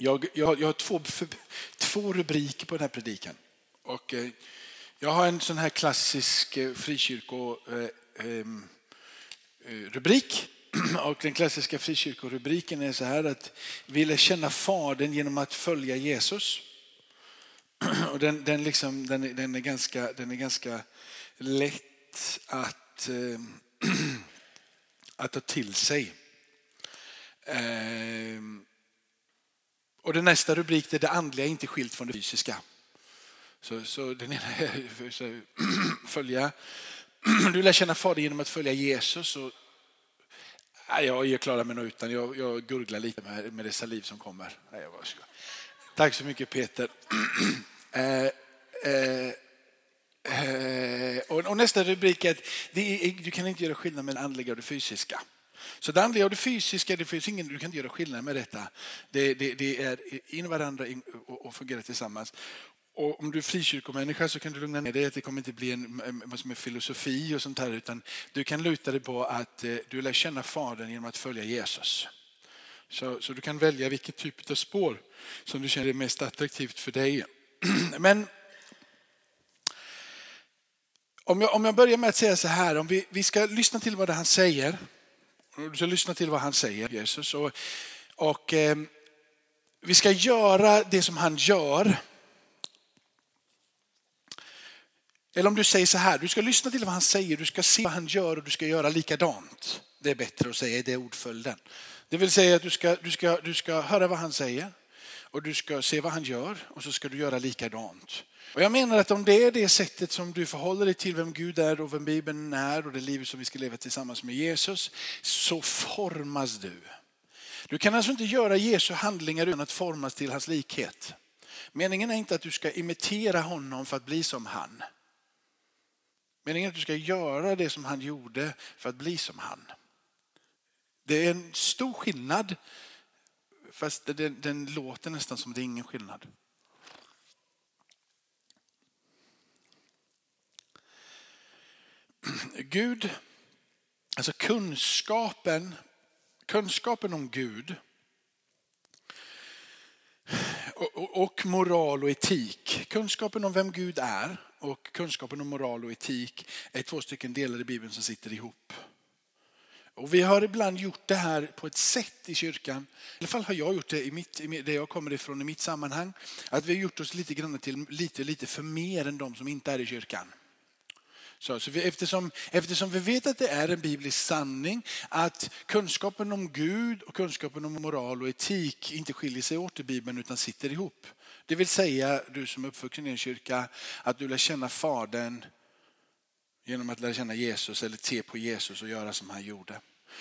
Jag, jag, jag har två, två rubriker på den här predikan. Och, eh, jag har en sån här klassisk eh, frikyrkorubrik. Eh, ehm, eh, Och den klassiska frikyrkorubriken är så här att ville känna Fadern genom att följa Jesus. Och den, den, liksom, den, den, är ganska, den är ganska lätt att, eh, att ta till sig. Eh, och den nästa rubrik är det andliga inte skilt från det fysiska. Så, så den ena är så, följa, du lär känna Fader genom att följa Jesus. Och, nej, jag klarar mig nog utan, jag, jag gurglar lite med, med det saliv som kommer. Nej, jag Tack så mycket Peter. Eh, eh, eh, och, och, nästa rubrik är att är, du kan inte göra skillnad mellan andliga och det fysiska. Så det andliga och det fysiska, det finns ingen, du kan inte göra skillnad med detta. Det, det, det är in i varandra och, och fungerar tillsammans. Och om du är frikyrkomänniska så kan du lugna ner dig att det kommer inte bli en, vad som är filosofi och sånt här utan du kan luta dig på att eh, du lär känna Fadern genom att följa Jesus. Så, så du kan välja vilket typ av spår som du känner är mest attraktivt för dig. Men om jag, om jag börjar med att säga så här, om vi, vi ska lyssna till vad han säger. Eh, du ska lyssna till vad han säger, Jesus. Och, och eh, vi ska göra det som han gör. Eller om du säger så här, du ska lyssna till vad han säger, du ska se vad han gör och du ska göra likadant. Det är bättre att säga i det ordföljden. Det vill säga att du ska, du, ska, du ska höra vad han säger och du ska se vad han gör och så ska du göra likadant. Och jag menar att om det är det sättet som du förhåller dig till vem Gud är och vem Bibeln är och det liv som vi ska leva tillsammans med Jesus så formas du. Du kan alltså inte göra Jesu handlingar utan att formas till hans likhet. Meningen är inte att du ska imitera honom för att bli som han. Meningen är att du ska göra det som han gjorde för att bli som han. Det är en stor skillnad fast den, den låter nästan som det är ingen skillnad. Gud, alltså kunskapen, kunskapen om Gud och moral och etik. Kunskapen om vem Gud är och kunskapen om moral och etik är två stycken delar i Bibeln som sitter ihop. Och vi har ibland gjort det här på ett sätt i kyrkan, i alla fall har jag gjort det i mitt, där jag kommer ifrån i mitt sammanhang, att vi har gjort oss lite grann till lite, lite för mer än de som inte är i kyrkan. Så, så vi, eftersom, eftersom vi vet att det är en biblisk sanning att kunskapen om Gud och kunskapen om moral och etik inte skiljer sig åt i Bibeln utan sitter ihop. Det vill säga du som är uppvuxen i en kyrka att du lär känna Fadern genom att lära känna Jesus eller se på Jesus och göra som han gjorde.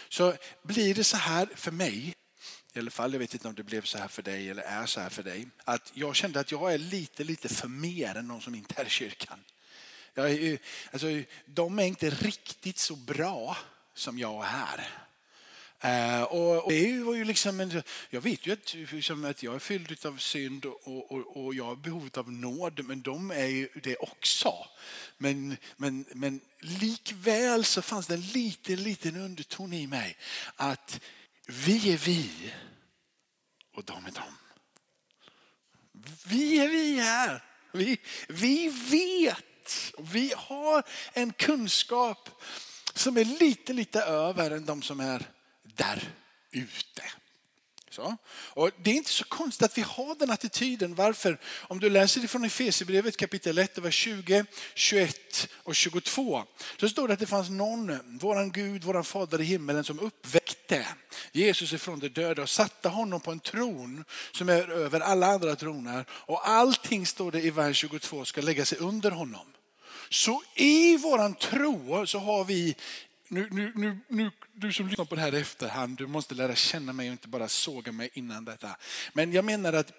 Så blir det så här för mig, i alla fall, jag vet inte om det blev så här för dig eller är så här för dig, att jag kände att jag är lite, lite för mer än någon som inte är i kyrkan. Jag är, alltså, de är inte riktigt så bra som jag är. Uh, och, och, det var ju liksom en, jag vet ju att, liksom, att jag är fylld av synd och, och, och jag har behov av nåd, men de är ju det också. Men, men, men likväl så fanns det en liten, liten underton i mig att vi är vi och de är de. Vi är vi här. Vi, vi vet, vi har en kunskap som är lite, lite över än de som är där ute. Så. Och det är inte så konstigt att vi har den attityden. Varför? Om du läser ifrån Efesierbrevet kapitel 1, vers 20, 21 och 22. Så står det att det fanns någon, våran Gud, våran fader i himmelen som uppväckte Jesus ifrån de döda och satte honom på en tron som är över alla andra troner. Och allting står det i vers 22 ska lägga sig under honom. Så i våran tro så har vi nu, nu, nu, nu, du som lyssnar på det här i efterhand, du måste lära känna mig och inte bara såga mig innan detta. Men jag menar att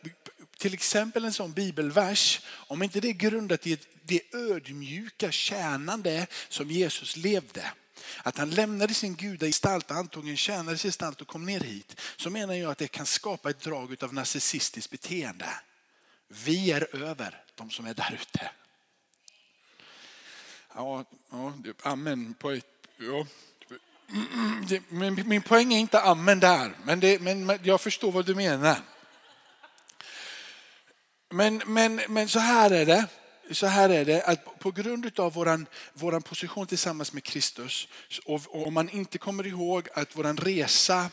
till exempel en sån bibelvers, om inte det är grundat i det ödmjuka tjänande som Jesus levde, att han lämnade sin gudagestalt och antog en tjänares gestalt och kom ner hit, så menar jag att det kan skapa ett drag av narcissistiskt beteende. Vi är över de som är där ute. Ja, ja, amen på ett Ja. min poäng är inte amen där, men, det, men jag förstår vad du menar. Men, men, men så här är det. Så här är det att på grund av våran, våran position tillsammans med Kristus, och om man inte kommer ihåg att våran resa,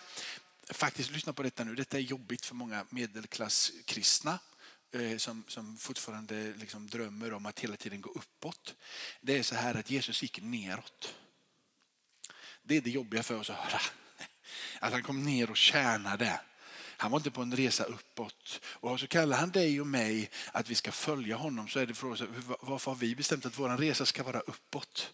faktiskt lyssna på detta nu, detta är jobbigt för många medelklasskristna eh, som, som fortfarande liksom drömmer om att hela tiden gå uppåt. Det är så här att Jesus gick neråt. Det är det jobbiga för oss att höra. Att han kom ner och tjänade. Han var inte på en resa uppåt. Och så kallar han dig och mig att vi ska följa honom så är det för oss, varför har vi bestämt att vår resa ska vara uppåt?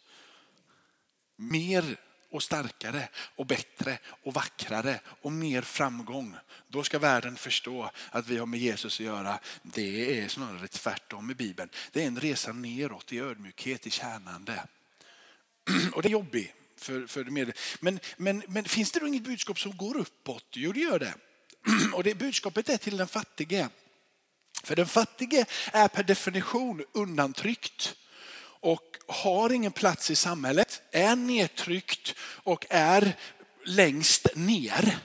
Mer och starkare och bättre och vackrare och mer framgång. Då ska världen förstå att vi har med Jesus att göra. Det är snarare tvärtom i Bibeln. Det är en resa neråt i ödmjukhet, i tjänande. Och det är jobbigt. För, för med. Men, men, men finns det då inget budskap som går uppåt? Jo, det gör det. Och det budskapet är till den fattige. För den fattige är per definition undantryckt och har ingen plats i samhället, är nedtryckt och är längst ner.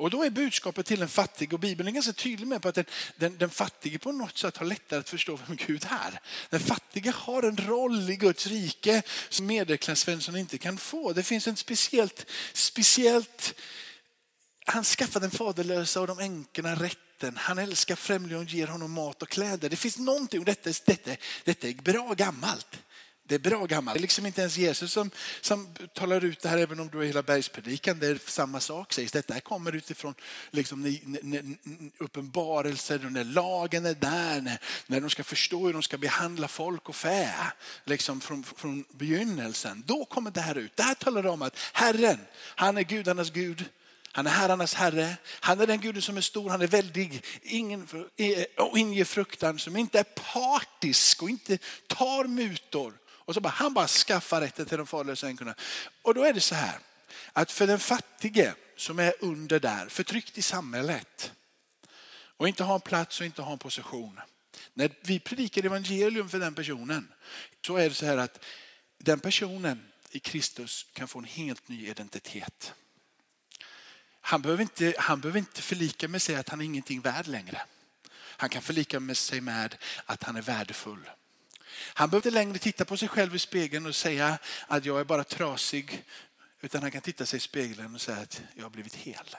Och då är budskapet till den fattige och Bibeln är ganska tydlig med på att den, den, den fattige på något sätt har lättare att förstå vem Gud är. Den fattige har en roll i Guds rike som medelklassvensson inte kan få. Det finns en speciellt, speciellt han skaffar den faderlösa och de änkorna rätten. Han älskar främlingen och ger honom mat och kläder. Det finns någonting, och detta, detta, detta är bra gammalt. Det är bra gammalt. Det är liksom inte ens Jesus som, som talar ut det här även om du är hela bergspredikan. Det är samma sak sägs. Detta här kommer utifrån liksom, uppenbarelser, när lagen är där, när, när de ska förstå hur de ska behandla folk och fä. Liksom från, från begynnelsen. Då kommer det här ut. Det här talar om att Herren, han är gudarnas Gud. Han är herrarnas herre. Han är den guden som är stor, han är väldig, ingen, eh, och inger fruktan, som inte är partisk och inte tar mutor. Och så bara, han bara skaffar rätten till de farlösa änkorna. Och då är det så här, att för den fattige som är under där, förtryckt i samhället och inte har en plats och inte har en position. När vi predikar evangelium för den personen så är det så här att den personen i Kristus kan få en helt ny identitet. Han behöver, inte, han behöver inte förlika med sig att han är ingenting värd längre. Han kan förlika med sig med att han är värdefull. Han behöver inte längre titta på sig själv i spegeln och säga att jag är bara trasig. Utan han kan titta sig i spegeln och säga att jag har blivit hel.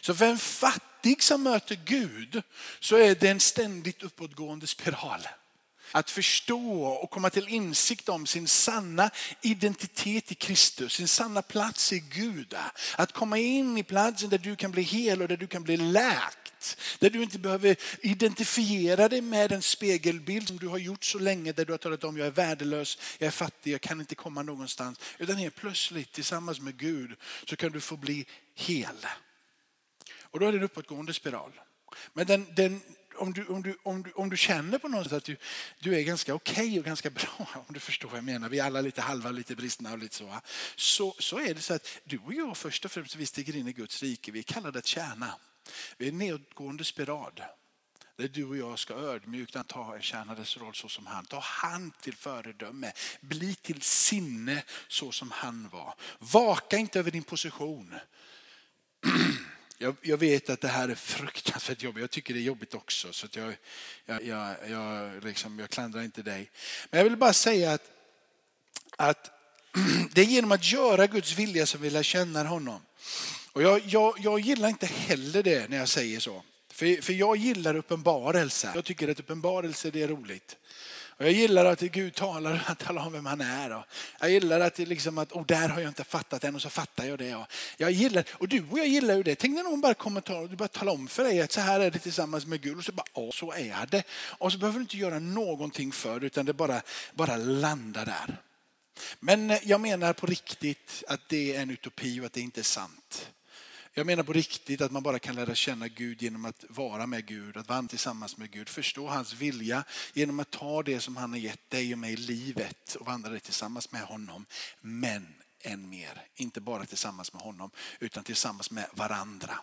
Så för en fattig som möter Gud så är det en ständigt uppåtgående spiral. Att förstå och komma till insikt om sin sanna identitet i Kristus, sin sanna plats i Gud. Att komma in i platsen där du kan bli hel och där du kan bli läkt. Där du inte behöver identifiera dig med en spegelbild som du har gjort så länge där du har talat om jag är värdelös, jag är fattig, jag kan inte komma någonstans. Utan helt plötsligt tillsammans med Gud så kan du få bli hel. Och då är det en uppåtgående spiral. Men den, den, om du, om, du, om, du, om du känner på något sätt att du, du är ganska okej okay och ganska bra, om du förstår vad jag menar, vi är alla lite halva, lite bristna och lite så, så, så är det så att du och jag först och främst, vi stiger in i Guds rike, vi är kallade att tjäna. Vi är en nedgående spiral. Där du och jag ska ödmjukt ta en tjänades roll så som han. Ta han till föredöme. Bli till sinne så som han var. Vaka inte över din position. Jag, jag, vet att det här är fruktansvärt jobbigt. Jag tycker det är jobbigt också. Så jag, jag, jag, jag, liksom, jag klandrar inte dig. Men jag vill bara säga att, att det är genom att göra Guds vilja som vi lär känna honom. Och jag, jag, jag gillar inte heller det när jag säger så. För, för jag gillar uppenbarelse. Jag tycker att uppenbarelse det är roligt. Och jag gillar att Gud talar, han talar om vem han är. Och jag gillar att, det liksom att och där har jag inte fattat än och så fattar jag det. Och, jag gillar, och du och jag gillar ju det. Tänk när någon bara kommer och du bara talar om för dig att så här är det tillsammans med Gud. Och så bara, ja så är det. Och så behöver du inte göra någonting för det utan det bara, bara landar där. Men jag menar på riktigt att det är en utopi och att det inte är sant. Jag menar på riktigt att man bara kan lära känna Gud genom att vara med Gud, att vara tillsammans med Gud, förstå hans vilja genom att ta det som han har gett dig och mig i livet och vandra det tillsammans med honom. Men än mer, inte bara tillsammans med honom utan tillsammans med varandra.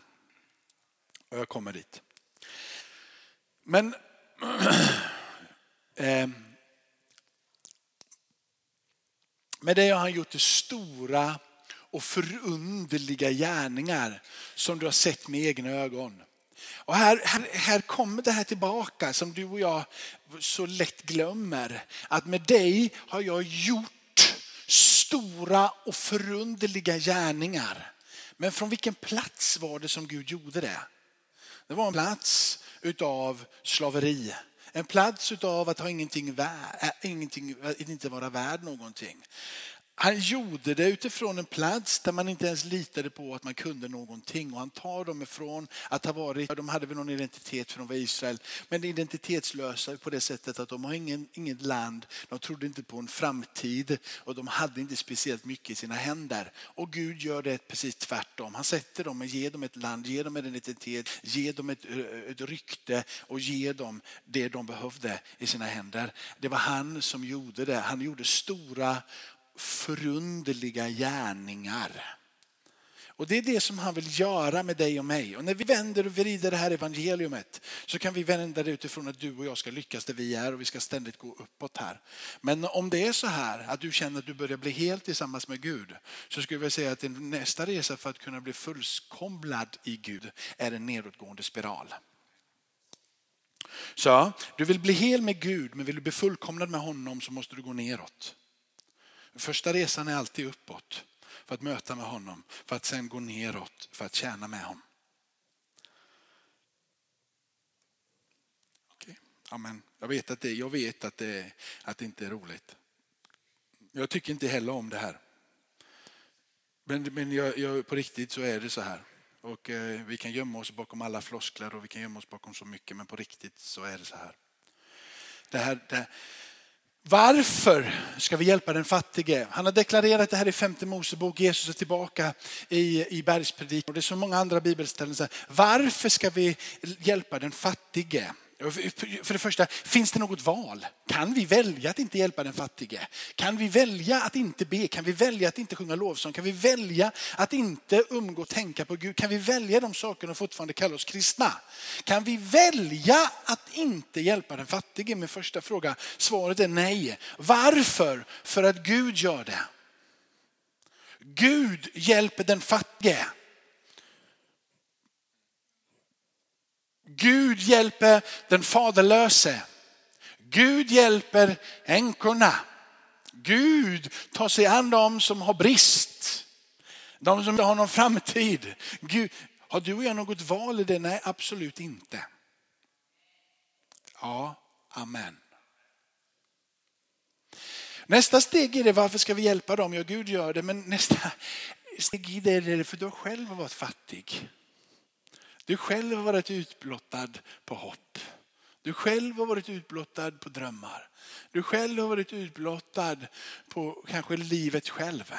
Och jag kommer dit. Men eh, med det har han gjort det stora och förunderliga gärningar som du har sett med egna ögon. Och här, här, här kommer det här tillbaka som du och jag så lätt glömmer. Att med dig har jag gjort stora och förunderliga gärningar. Men från vilken plats var det som Gud gjorde det? Det var en plats utav slaveri. En plats utav att ha ingenting, vär, äh, ingenting inte vara värd någonting. Han gjorde det utifrån en plats där man inte ens litade på att man kunde någonting. Och han tar dem ifrån att ha varit, de hade väl någon identitet för de var Israel, men identitetslösa på det sättet att de har ingen, inget land, de trodde inte på en framtid och de hade inte speciellt mycket i sina händer. Och Gud gör det precis tvärtom. Han sätter dem och ger dem ett land, ger dem en identitet, ger dem ett, ett rykte och ger dem det de behövde i sina händer. Det var han som gjorde det. Han gjorde stora förunderliga gärningar. Och det är det som han vill göra med dig och mig. Och när vi vänder och vrider det här evangeliumet så kan vi vända det utifrån att du och jag ska lyckas där vi är och vi ska ständigt gå uppåt här. Men om det är så här att du känner att du börjar bli helt tillsammans med Gud så skulle jag säga att nästa resa för att kunna bli fullkomlad i Gud är en nedåtgående spiral. Så du vill bli hel med Gud men vill du bli fullkomnad med honom så måste du gå neråt. Första resan är alltid uppåt för att möta med honom, för att sen gå neråt för att tjäna med honom. Okay. Amen. Jag vet, att det, jag vet att, det, att det inte är roligt. Jag tycker inte heller om det här. Men, men jag, jag, på riktigt så är det så här. Och eh, vi kan gömma oss bakom alla floskler och vi kan gömma oss bakom så mycket men på riktigt så är det så här. Det här det, varför ska vi hjälpa den fattige? Han har deklarerat det här i femte Mosebok. Jesus är tillbaka i, i bergspredikan. Och det är så många andra bibelställen. Varför ska vi hjälpa den fattige? För det första, finns det något val? Kan vi välja att inte hjälpa den fattige? Kan vi välja att inte be? Kan vi välja att inte sjunga lovsång? Kan vi välja att inte umgå och tänka på Gud? Kan vi välja de sakerna och fortfarande kalla oss kristna? Kan vi välja att inte hjälpa den fattige? Min första fråga. Svaret är nej. Varför? För att Gud gör det. Gud hjälper den fattige. Gud hjälper den faderlöse. Gud hjälper änkorna. Gud tar sig an dem som har brist. De som inte har någon framtid. Gud, har du och jag något val i det? Nej, absolut inte. Ja, amen. Nästa steg är det, varför ska vi hjälpa dem? Ja, Gud gör det, men nästa steg i det är det för du har själv varit fattig. Du själv har varit utblottad på hopp. Du själv har varit utblottad på drömmar. Du själv har varit utblottad på kanske livet själv.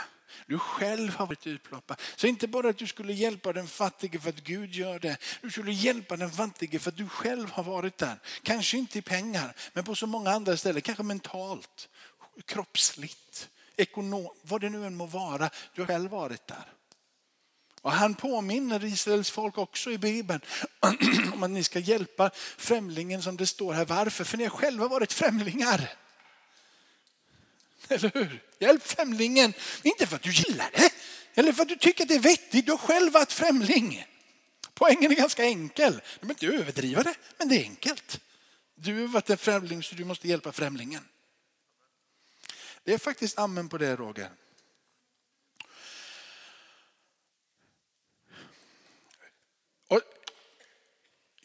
Du själv har varit utblottad. Så inte bara att du skulle hjälpa den fattige för att Gud gör det. Du skulle hjälpa den fattige för att du själv har varit där. Kanske inte i pengar, men på så många andra ställen. Kanske mentalt, kroppsligt, ekonomiskt, vad det nu än må vara. Du har själv varit där. Och han påminner Israels folk också i Bibeln om att ni ska hjälpa främlingen som det står här. Varför? För ni har själva varit främlingar. Eller hur? Hjälp främlingen, inte för att du gillar det eller för att du tycker att det är vettigt. Du har själv varit främling. Poängen är ganska enkel. Du behöver inte överdriva det, men det är enkelt. Du har varit en främling så du måste hjälpa främlingen. Det är faktiskt amen på det Roger.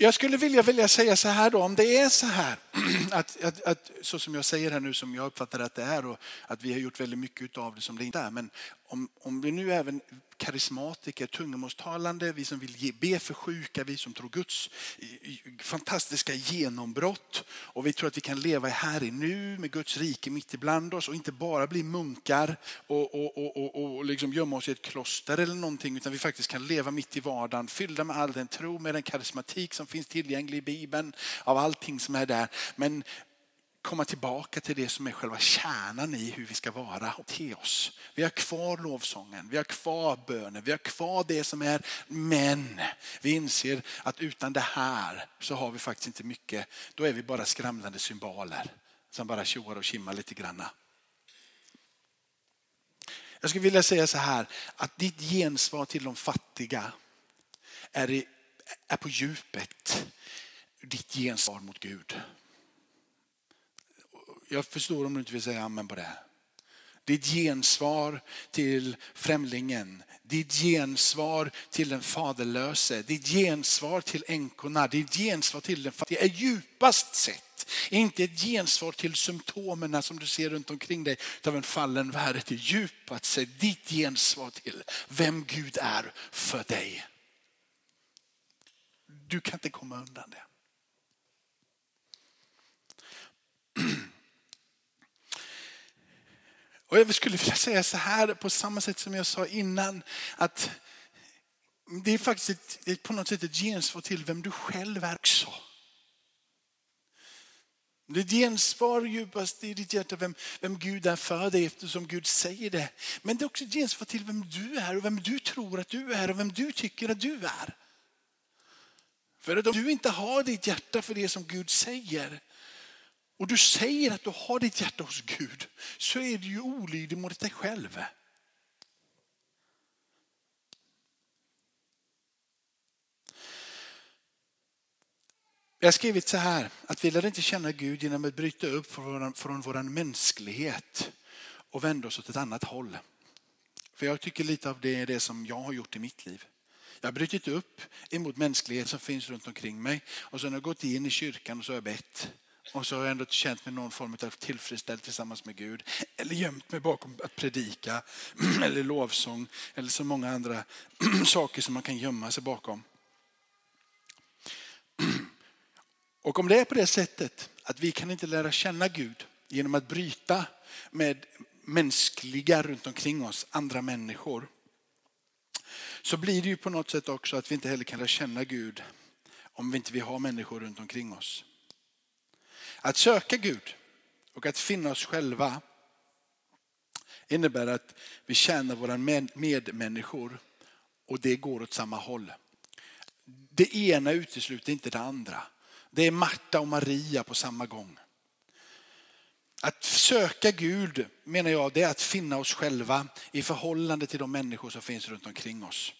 Jag skulle vilja, vilja säga så här då, om det är så här, att, att, att, så som jag säger här nu som jag uppfattar att det är och att vi har gjort väldigt mycket av det som det inte är. Men om, om vi nu även karismatiker, tungomålstalande, vi som vill ge, be för sjuka, vi som tror Guds fantastiska genombrott och vi tror att vi kan leva här i nu med Guds rike mitt ibland oss och inte bara bli munkar och, och, och, och, och liksom gömma oss i ett kloster eller någonting utan vi faktiskt kan leva mitt i vardagen fyllda med all den tro, med den karismatik som finns tillgänglig i Bibeln, av allting som är där. Men komma tillbaka till det som är själva kärnan i hur vi ska vara och te oss. Vi har kvar lovsången, vi har kvar bönen, vi har kvar det som är. Men vi inser att utan det här så har vi faktiskt inte mycket. Då är vi bara skramlande symboler som bara tjoar och kimmar lite granna. Jag skulle vilja säga så här att ditt gensvar till de fattiga är i är på djupet ditt gensvar mot Gud. Jag förstår om du inte vill säga amen på det. Ditt gensvar till främlingen, ditt gensvar till den faderlöse, ditt gensvar till änkorna, ditt gensvar till den fattiga är djupast sett inte ett gensvar till symptomen som du ser runt omkring dig av en fallen värld. Det djupast sett ditt gensvar till vem Gud är för dig. Du kan inte komma undan det. Och jag skulle vilja säga så här på samma sätt som jag sa innan. Att det är faktiskt ett, på något sätt ett gensvar till vem du själv är också. Det är ett gensvar djupast i ditt hjärta vem, vem Gud är för dig eftersom Gud säger det. Men det är också ett gensvar till vem du är och vem du tror att du är och vem du tycker att du är. För att om du inte har ditt hjärta för det som Gud säger och du säger att du har ditt hjärta hos Gud så är du ju olydig mot dig själv. Jag har skrivit så här, att vi lär inte känna Gud genom att bryta upp från, från vår mänsklighet och vända oss åt ett annat håll. För jag tycker lite av det är det som jag har gjort i mitt liv. Jag har brutit upp emot mänsklighet som finns runt omkring mig och sen har jag gått in i kyrkan och så har jag bett. Och så har jag ändå känt mig någon form av tillfredsställd tillsammans med Gud. Eller gömt mig bakom att predika eller lovsång eller så många andra saker som man kan gömma sig bakom. Och om det är på det sättet att vi kan inte lära känna Gud genom att bryta med mänskliga runt omkring oss, andra människor. Så blir det ju på något sätt också att vi inte heller kan lära känna Gud om vi inte vill ha människor runt omkring oss. Att söka Gud och att finna oss själva innebär att vi tjänar våra medmänniskor och det går åt samma håll. Det ena utesluter inte det andra. Det är Marta och Maria på samma gång. Att söka Gud menar jag det är att finna oss själva i förhållande till de människor som finns runt omkring oss.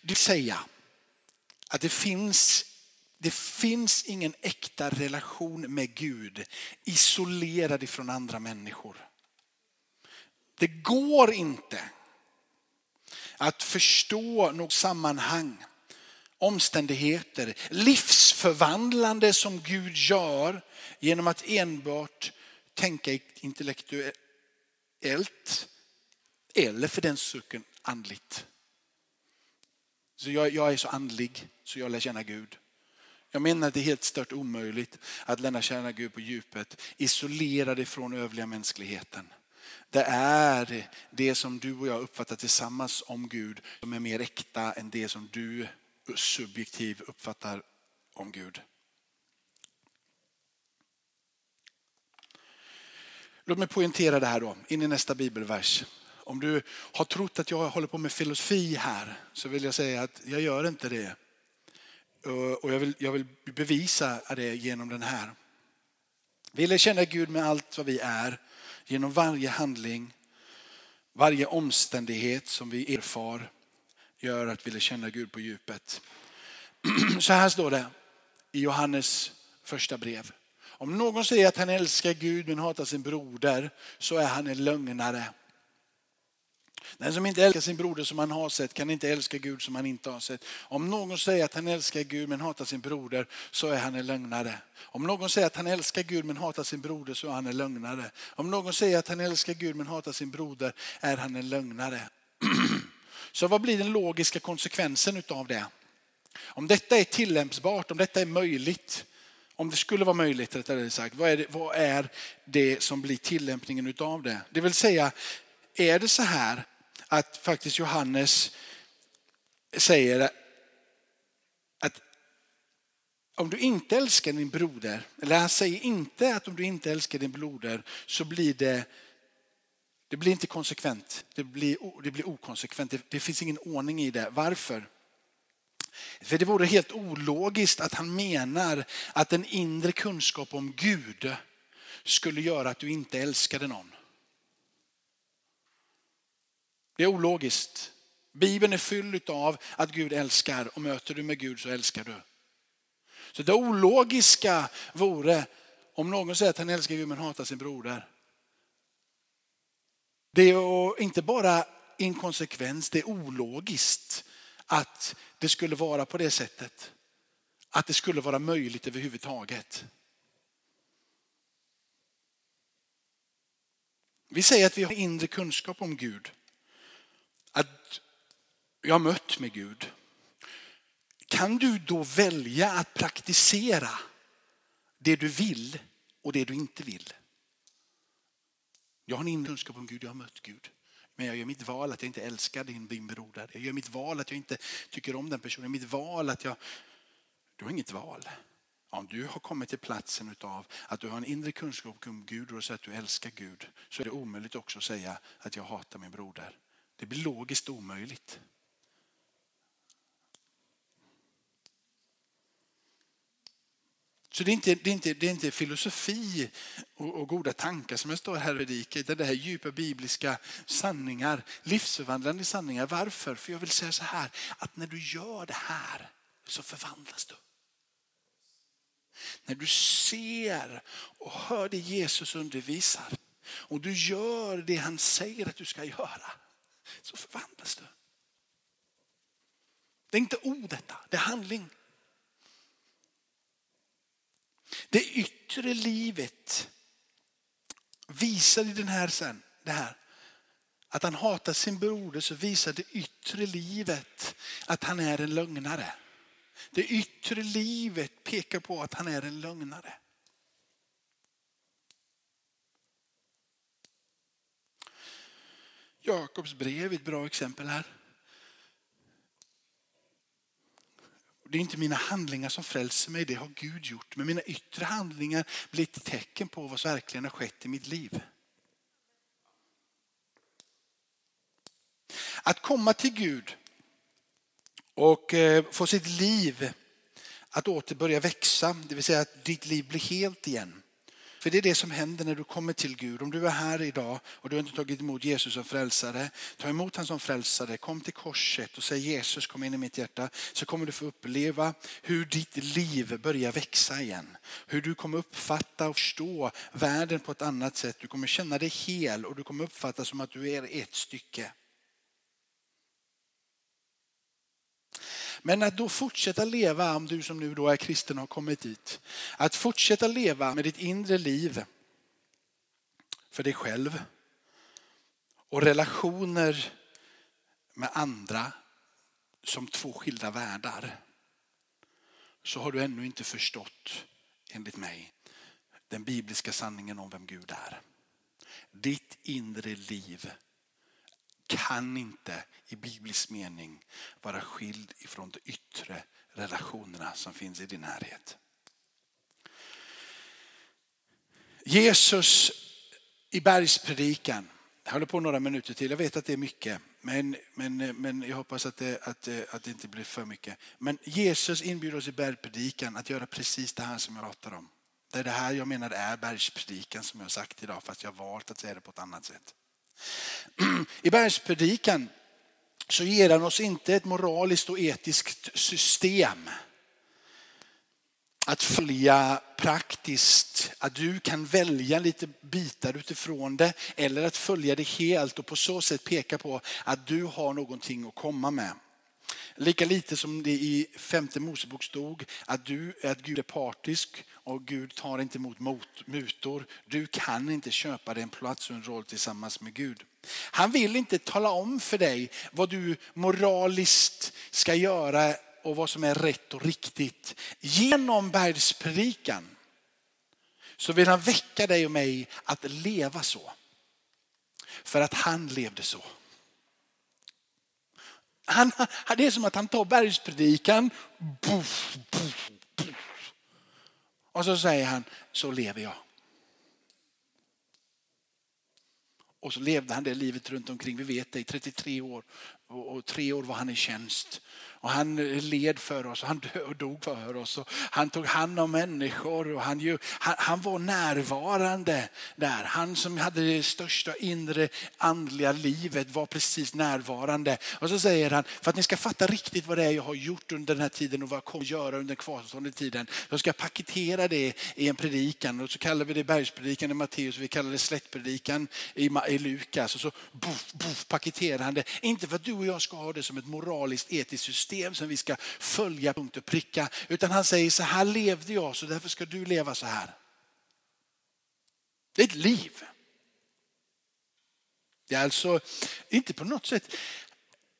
Det vill säga att det finns, det finns ingen äkta relation med Gud isolerad ifrån andra människor. Det går inte att förstå något sammanhang omständigheter, livsförvandlande som Gud gör genom att enbart tänka intellektuellt eller för den sucken andligt. Så jag, jag, är så andlig så jag lär känna Gud. Jag menar att det är helt stört omöjligt att lära känna Gud på djupet isolerad ifrån övriga mänskligheten. Det är det som du och jag uppfattar tillsammans om Gud som är mer äkta än det som du subjektiv uppfattar om Gud. Låt mig poängtera det här då, in i nästa bibelvers. Om du har trott att jag håller på med filosofi här så vill jag säga att jag gör inte det. Eh, och jag vill, jag vill bevisa det genom den här. Vi lär känna Gud med allt vad vi är, genom varje handling, varje omständighet som vi erfar gör att vi lär känna Gud på djupet. Så här står det i Johannes första brev. Om någon säger att han älskar Gud men hatar sin broder så är han en lögnare. Den som inte älskar sin broder som han har sett kan inte älska Gud som han inte har sett. Om någon säger att han älskar Gud men hatar sin broder så är han en lögnare. Om någon säger att han älskar Gud men hatar sin broder så är han en lögnare. Om någon säger att han älskar Gud men hatar sin broder är han en lögnare. Så vad blir den logiska konsekvensen av det? Om detta är tillämpbart, om detta är möjligt, om det skulle vara möjligt rättare sagt, vad är, det, vad är det som blir tillämpningen av det? Det vill säga, är det så här att faktiskt Johannes säger att om du inte älskar din broder, eller han säger inte att om du inte älskar din broder så blir det det blir inte konsekvent. Det blir, det blir okonsekvent. Det, det finns ingen ordning i det. Varför? För det vore helt ologiskt att han menar att en inre kunskap om Gud skulle göra att du inte älskade någon. Det är ologiskt. Bibeln är fylld av att Gud älskar och möter du med Gud så älskar du. Så det ologiska vore om någon säger att han älskar Gud men hatar sin broder. Det är inte bara inkonsekvens, det är ologiskt att det skulle vara på det sättet. Att det skulle vara möjligt överhuvudtaget. Vi säger att vi har inre kunskap om Gud. Att jag har mött med Gud. Kan du då välja att praktisera det du vill och det du inte vill? Jag har en inre kunskap om Gud, jag har mött Gud. Men jag gör mitt val att jag inte älskar din, din broder. Jag gör mitt val att jag inte tycker om den personen. Mitt val att jag... Du har inget val. Om du har kommit till platsen av att du har en inre kunskap om Gud och säger att du älskar Gud så är det omöjligt också att säga att jag hatar min broder. Det blir logiskt omöjligt. Så det är inte, det är inte, det är inte filosofi och, och goda tankar som jag står här och predikar, utan det här djupa bibliska sanningar, livsförvandlande sanningar. Varför? För jag vill säga så här, att när du gör det här så förvandlas du. När du ser och hör det Jesus undervisar och du gör det han säger att du ska göra så förvandlas du. Det är inte ord detta, det är handling. Det yttre livet visar i den här sen, det här. Att han hatar sin broder så visar det yttre livet att han är en lögnare. Det yttre livet pekar på att han är en lögnare. Jakobs brev är ett bra exempel här. Det är inte mina handlingar som frälser mig, det har Gud gjort. Men mina yttre handlingar blir ett tecken på vad som verkligen har skett i mitt liv. Att komma till Gud och eh, få sitt liv att åter börja växa, det vill säga att ditt liv blir helt igen. För det är det som händer när du kommer till Gud. Om du är här idag och du har inte tagit emot Jesus som frälsare, ta emot honom som frälsare, kom till korset och säg Jesus kom in i mitt hjärta. Så kommer du få uppleva hur ditt liv börjar växa igen. Hur du kommer uppfatta och förstå världen på ett annat sätt. Du kommer känna dig hel och du kommer uppfatta som att du är ett stycke. Men att då fortsätta leva, om du som nu då är kristen har kommit dit, att fortsätta leva med ditt inre liv för dig själv och relationer med andra som två skilda världar så har du ännu inte förstått, enligt mig, den bibliska sanningen om vem Gud är. Ditt inre liv kan inte i biblisk mening vara skild ifrån de yttre relationerna som finns i din närhet. Jesus i bergspredikan, jag håller på några minuter till, jag vet att det är mycket. Men, men, men jag hoppas att det, att, att det inte blir för mycket. Men Jesus inbjuder oss i bergspredikan att göra precis det här som jag pratar om. Det är det här jag menar är bergspredikan som jag har sagt idag fast jag har valt att säga det på ett annat sätt. I bergspredikan så ger han oss inte ett moraliskt och etiskt system att följa praktiskt, att du kan välja lite bitar utifrån det eller att följa det helt och på så sätt peka på att du har någonting att komma med. Lika lite som det i femte Mosebok stod att, du, att Gud är partisk och Gud tar inte emot mot, mutor. Du kan inte köpa dig en plats och en roll tillsammans med Gud. Han vill inte tala om för dig vad du moraliskt ska göra och vad som är rätt och riktigt. Genom bergspredikan så vill han väcka dig och mig att leva så. För att han levde så. Han, det är som att han tar bergspredikan buff, buff, och så säger han, så lever jag. Och så levde han det livet runt omkring. Vi vet det i 33 år. Och, tre år var han i tjänst. Och han led för oss, och han dog för oss. Och han tog hand om människor och han, han, han, var närvarande där. Han som hade det största inre andliga livet var precis närvarande. Och så säger han, för att ni ska fatta riktigt vad det är jag har gjort under den här tiden och vad jag kommer att göra under den kvarstående tiden. Så ska jag paketera det i en predikan och så kallar vi det bergspredikan i Matteus, och vi kallar det slättpredikan i, i Lukas. Och så boff, boff, paketerar han det. Inte för att du och jag ska ha det som ett moraliskt etiskt system som vi ska följa punkt och pricka. Utan han säger så här levde jag så därför ska du leva så här. Det är ett liv. Det är alltså inte på något sätt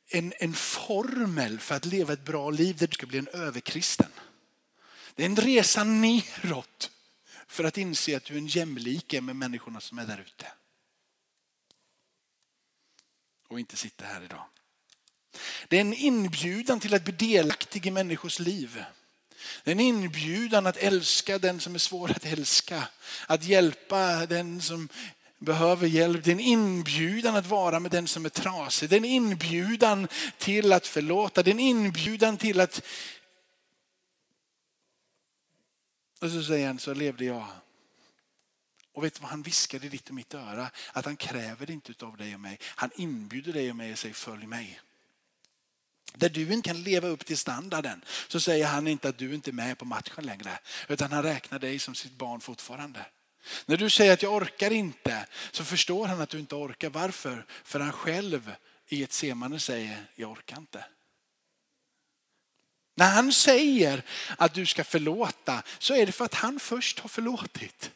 en, en formel för att leva ett bra liv där du ska bli en överkristen. Det är en resa neråt för att inse att du är en jämlike med människorna som är där ute. Och inte sitta här idag. Det är en inbjudan till att bli delaktig i människors liv. Det är en inbjudan att älska den som är svår att älska. Att hjälpa den som behöver hjälp. Det är en inbjudan att vara med den som är trasig. Det är en inbjudan till att förlåta. Det är en inbjudan till att... Och så säger han, så levde jag. Och vet du vad han viskade i ditt och mitt öra? Att han kräver det inte av dig och mig. Han inbjuder dig och mig och säger följ mig. Där du inte kan leva upp till standarden så säger han inte att du inte är med på matchen längre. Utan han räknar dig som sitt barn fortfarande. När du säger att jag orkar inte så förstår han att du inte orkar. Varför? För han själv i ett semane säger jag orkar inte. När han säger att du ska förlåta så är det för att han först har förlåtit.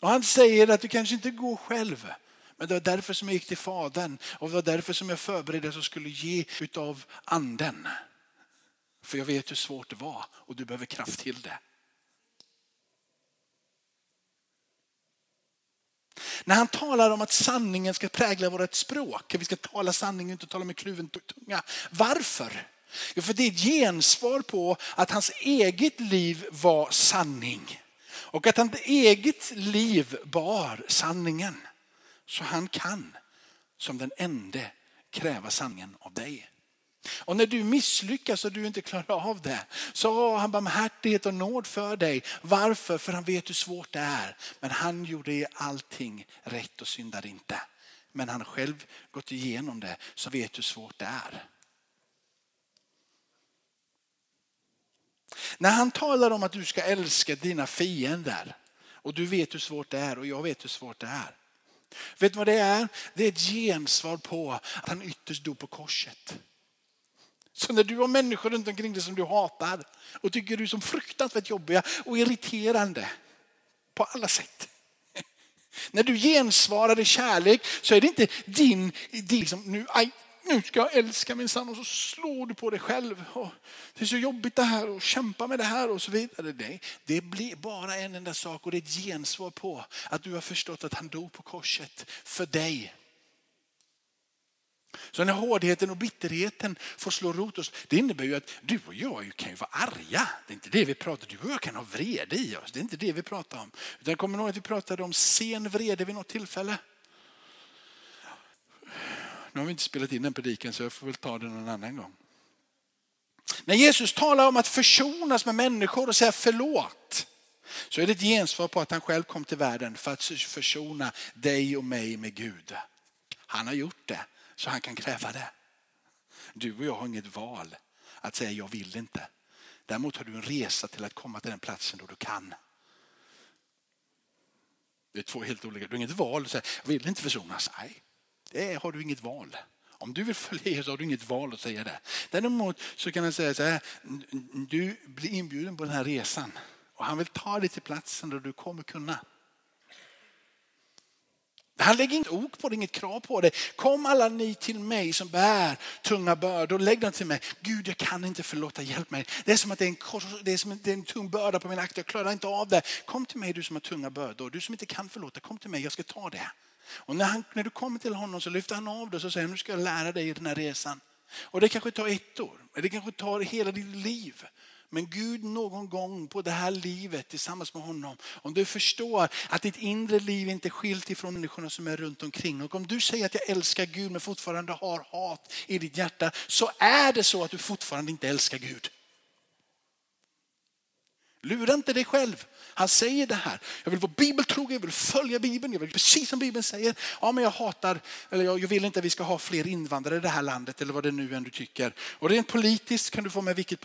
Och han säger att du kanske inte går själv. Men det var därför som jag gick till Fadern och det var därför som jag förberedde så skulle ge utav anden. För jag vet hur svårt det var och du behöver kraft till det. När han talar om att sanningen ska prägla vårt språk, vi ska tala sanning och inte tala med kluven tunga. Varför? Jo, för det är ett gensvar på att hans eget liv var sanning. Och att hans eget liv bar sanningen. Så han kan som den ende kräva sanningen av dig. Och när du misslyckas och du inte klarar av det så har han barmhärtighet och nåd för dig. Varför? För han vet hur svårt det är. Men han gjorde allting rätt och syndade inte. Men han har själv gått igenom det så vet hur svårt det är. När han talar om att du ska älska dina fiender och du vet hur svårt det är och jag vet hur svårt det är. Vet du vad det är? Det är ett gensvar på att han ytterst dog på korset. Så när du har människor runt omkring dig som du hatar och tycker du är som fruktansvärt jobbiga och irriterande på alla sätt. När du gensvarar i kärlek så är det inte din, din liksom, nu, aj, nu ska jag älska min son och så slår du på dig själv. Och det är så jobbigt det här och kämpa med det här och så vidare. Nej, det blir bara en enda sak och det är ett gensvar på att du har förstått att han dog på korset för dig. Så när hårdheten och bitterheten får slå rot oss, det innebär ju att du och jag kan ju vara arga. Det är inte det vi pratar om. Du och jag kan ha vrede i oss. Det är inte det vi pratar om. Utan kommer ihåg att vi pratade om sen vrede vid något tillfälle. Nu har vi inte spelat in den predikan så jag får väl ta den någon annan gång. När Jesus talar om att försonas med människor och säga förlåt så är det ett gensvar på att han själv kom till världen för att försona dig och mig med Gud. Han har gjort det så han kan kräva det. Du och jag har inget val att säga jag vill inte. Däremot har du en resa till att komma till den platsen då du kan. Det är två helt olika. Du har inget val att säga jag vill inte försonas. Nej, det har du inget val. Om du vill följa Jesus har du inget val att säga det. Däremot så kan han säga så här, du blir inbjuden på den här resan och han vill ta dig till platsen där du kommer kunna. Han lägger inget ok på det, inget krav på det. Kom alla ni till mig som bär tunga bördor, lägg dem till mig. Gud, jag kan inte förlåta, hjälp mig. Det är som att det är en, det är som en, det är en tung börda på min akt. jag klarar inte av det. Kom till mig du som har tunga bördor, du som inte kan förlåta, kom till mig, jag ska ta det. Och när, han, när du kommer till honom så lyfter han av dig och säger nu ska jag lära dig den här resan. Och det kanske tar ett år, eller det kanske tar hela ditt liv. Men Gud någon gång på det här livet tillsammans med honom, om du förstår att ditt inre liv inte är skilt ifrån människorna som är runt omkring. Och om du säger att jag älskar Gud men fortfarande har hat i ditt hjärta så är det så att du fortfarande inte älskar Gud. Lura inte dig själv. Han säger det här. Jag vill vara bibeltrogen, jag vill följa Bibeln, jag vill precis som Bibeln säger. Ja, men jag hatar, eller jag, vill inte att vi ska ha fler invandrare i det här landet eller vad det nu än du tycker. Och rent politiskt kan du få med vilket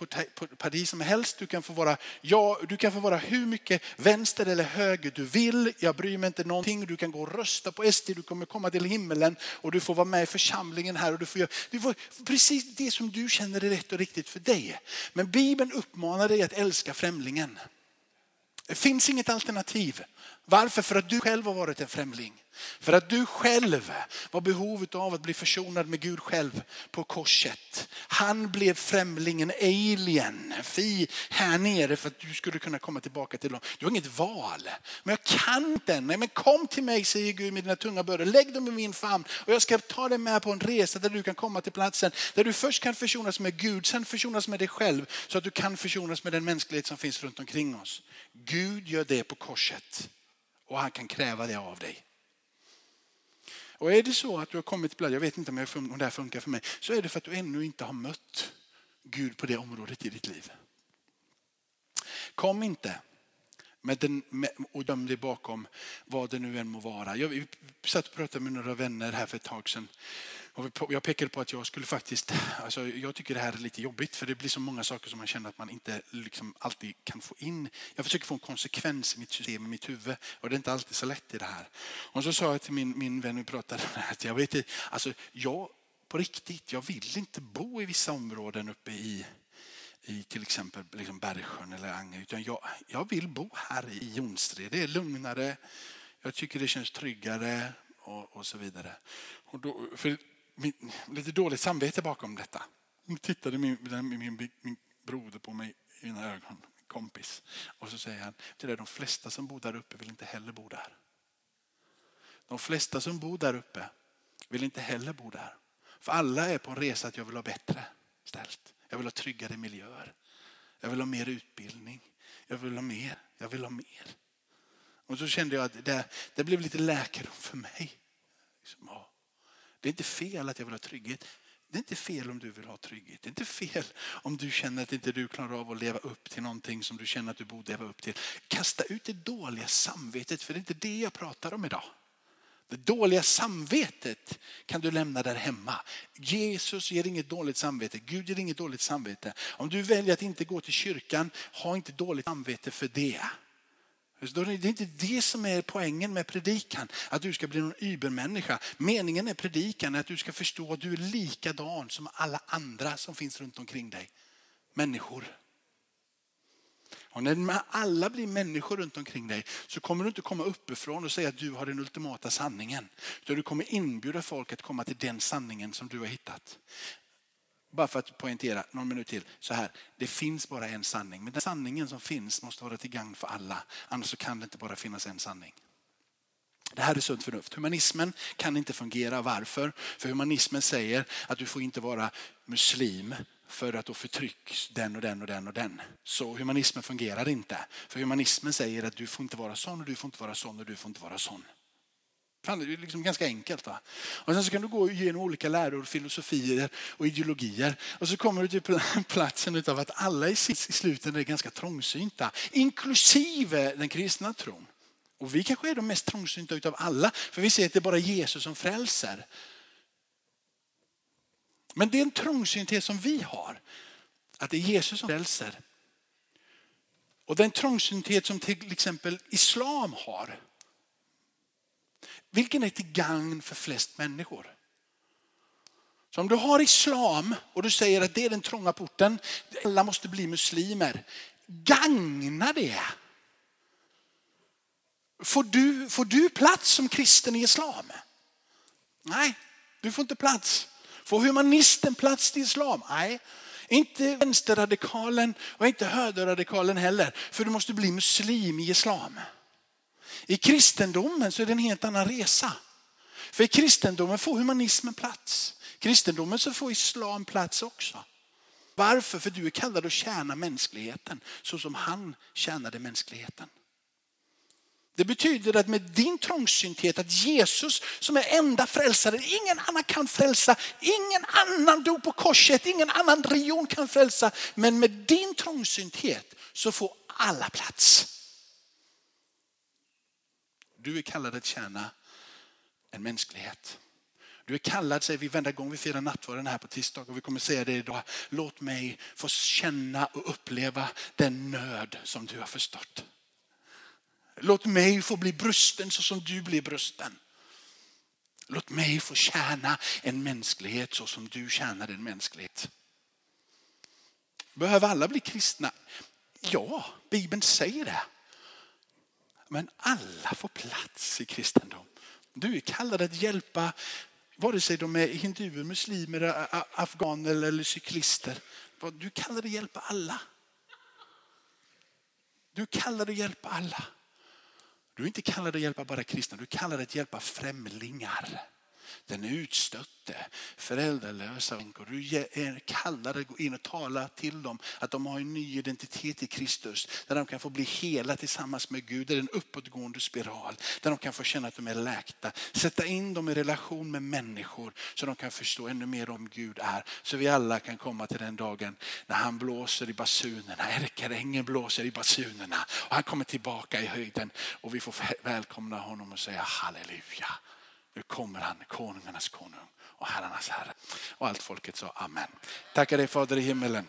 parti som helst. Du kan få vara, ja, du kan få vara hur mycket vänster eller höger du vill. Jag bryr mig inte någonting. Du kan gå och rösta på SD, du kommer komma till himmelen och du får vara med i församlingen här och du får göra du får precis det som du känner är rätt och riktigt för dig. Men Bibeln uppmanar dig att älska främlingen. Det finns inget alternativ. Varför? För att du själv har varit en främling. För att du själv var behovet av att bli försonad med Gud själv på korset. Han blev främlingen, alien, fi här nere för att du skulle kunna komma tillbaka till honom. Du har inget val. Men jag kan inte. Nej, men kom till mig säger Gud med dina tunga bördor. Lägg dem i min famn och jag ska ta dig med på en resa där du kan komma till platsen där du först kan försonas med Gud, sen försonas med dig själv så att du kan försonas med den mänsklighet som finns runt omkring oss. Gud gör det på korset och han kan kräva det av dig. Och är det så att du har kommit till jag vet inte om det här funkar för mig, så är det för att du ännu inte har mött Gud på det området i ditt liv. Kom inte med den, med, och döm dig bakom vad det nu än må vara. Jag satt och pratade med några vänner här för ett tag sedan jag pekade på att jag skulle faktiskt, alltså jag tycker det här är lite jobbigt för det blir så många saker som man känner att man inte liksom alltid kan få in. Jag försöker få en konsekvens i mitt system, i mitt huvud och det är inte alltid så lätt i det här. Och så sa jag till min, min vän vi pratade att jag vet alltså jag på riktigt, jag vill inte bo i vissa områden uppe i i till exempel liksom Bergsjön eller Ange. Utan jag, jag vill bo här i Jonstred. Det är lugnare, jag tycker det känns tryggare och, och så vidare. Och då, för lite dåligt samvete bakom detta. Nu tittade min, min, min, min broder på mig i mina ögon, kompis. Och så säger han, det är de flesta som bor där uppe vill inte heller bo där. De flesta som bor där uppe vill inte heller bo där. För alla är på en resa att jag vill ha bättre ställt. Jag vill ha tryggare miljöer. Jag vill ha mer utbildning. Jag vill ha mer. Jag vill ha mer. Och så kände jag att det, det blev lite läkedom för mig. Liksom, ja. Det är inte fel att jag vill ha trygghet. Det är inte fel om du vill ha trygghet. Det är inte fel om du känner att inte du klarar av att leva upp till någonting som du känner att du borde leva upp till. Kasta ut det dåliga samvetet, för det är inte det jag pratar om idag. Det dåliga samvetet kan du lämna där hemma. Jesus ger inget dåligt samvete. Gud ger inget dåligt samvete. Om du väljer att inte gå till kyrkan, ha inte dåligt samvete för det. Det är inte det som är poängen med predikan, att du ska bli någon übermänniska. Meningen med predikan är att du ska förstå att du är likadan som alla andra som finns runt omkring dig. Människor. Och när alla blir människor runt omkring dig så kommer du inte komma uppifrån och säga att du har den ultimata sanningen. Utan du kommer inbjuda folk att komma till den sanningen som du har hittat. Bara för att poängtera någon minut till. Så här, det finns bara en sanning. Men den sanningen som finns måste vara till gagn för alla. Annars kan det inte bara finnas en sanning. Det här är sunt förnuft. Humanismen kan inte fungera. Varför? För humanismen säger att du får inte vara muslim för att då förtrycks den och den och den och den. Så humanismen fungerar inte. För humanismen säger att du får inte vara sån och du får inte vara sån och du får inte vara sån. Fan, det är liksom ganska enkelt. Va? Och sen så kan du gå igenom olika läror, filosofier och ideologier. Och så kommer du till platsen av att alla i slutet är ganska trångsynta. Inklusive den kristna tron. Och vi kanske är de mest trångsynta utav alla. För vi ser att det är bara Jesus som frälser. Men det är en trångsynthet som vi har. Att det är Jesus som frälser. Och den trångsynthet som till exempel islam har. Vilken är till gagn för flest människor? Så om du har islam och du säger att det är den trånga porten, alla måste bli muslimer. Gagna det? Får du, får du plats som kristen i islam? Nej, du får inte plats. Får humanisten plats i islam? Nej, inte vänsterradikalen och inte högerradikalen heller. För du måste bli muslim i islam. I kristendomen så är det en helt annan resa. För i kristendomen får humanismen plats. I kristendomen så får islam plats också. Varför? För du är kallad att tjäna mänskligheten så som han tjänade mänskligheten. Det betyder att med din trångsynthet att Jesus som är enda frälsaren, ingen annan kan frälsa, ingen annan dog på korset, ingen annan religion kan frälsa. Men med din trångsynthet så får alla plats. Du är kallad att tjäna en mänsklighet. Du är kallad, säger vi varenda gång vi firar nattvarden här på tisdag och vi kommer säga det idag. Låt mig få känna och uppleva den nöd som du har förstått. Låt mig få bli brusten så som du blir brusten. Låt mig få tjäna en mänsklighet så som du tjänar en mänsklighet. Behöver alla bli kristna? Ja, Bibeln säger det. Men alla får plats i kristendom. Du är kallad att hjälpa vare sig de är hinduer, muslimer, afghaner eller cyklister. Du kallar att hjälpa alla. Du kallar att hjälpa alla. Du är inte kallad att hjälpa bara kristna, du är kallad att hjälpa främlingar den utstötte, föräldralösa änkor. Du är kallad att gå in och tala till dem att de har en ny identitet i Kristus. Där de kan få bli hela tillsammans med Gud. Det är en uppåtgående spiral. Där de kan få känna att de är läkta. Sätta in dem i relation med människor så de kan förstå ännu mer om Gud är. Så vi alla kan komma till den dagen när han blåser i basunerna. Ärkeängeln blåser i basunerna. Och han kommer tillbaka i höjden och vi får välkomna honom och säga halleluja. Nu kommer han, konungarnas konung och herrarnas herre. Och allt folket sa amen. Tackar dig Fader i himmelen.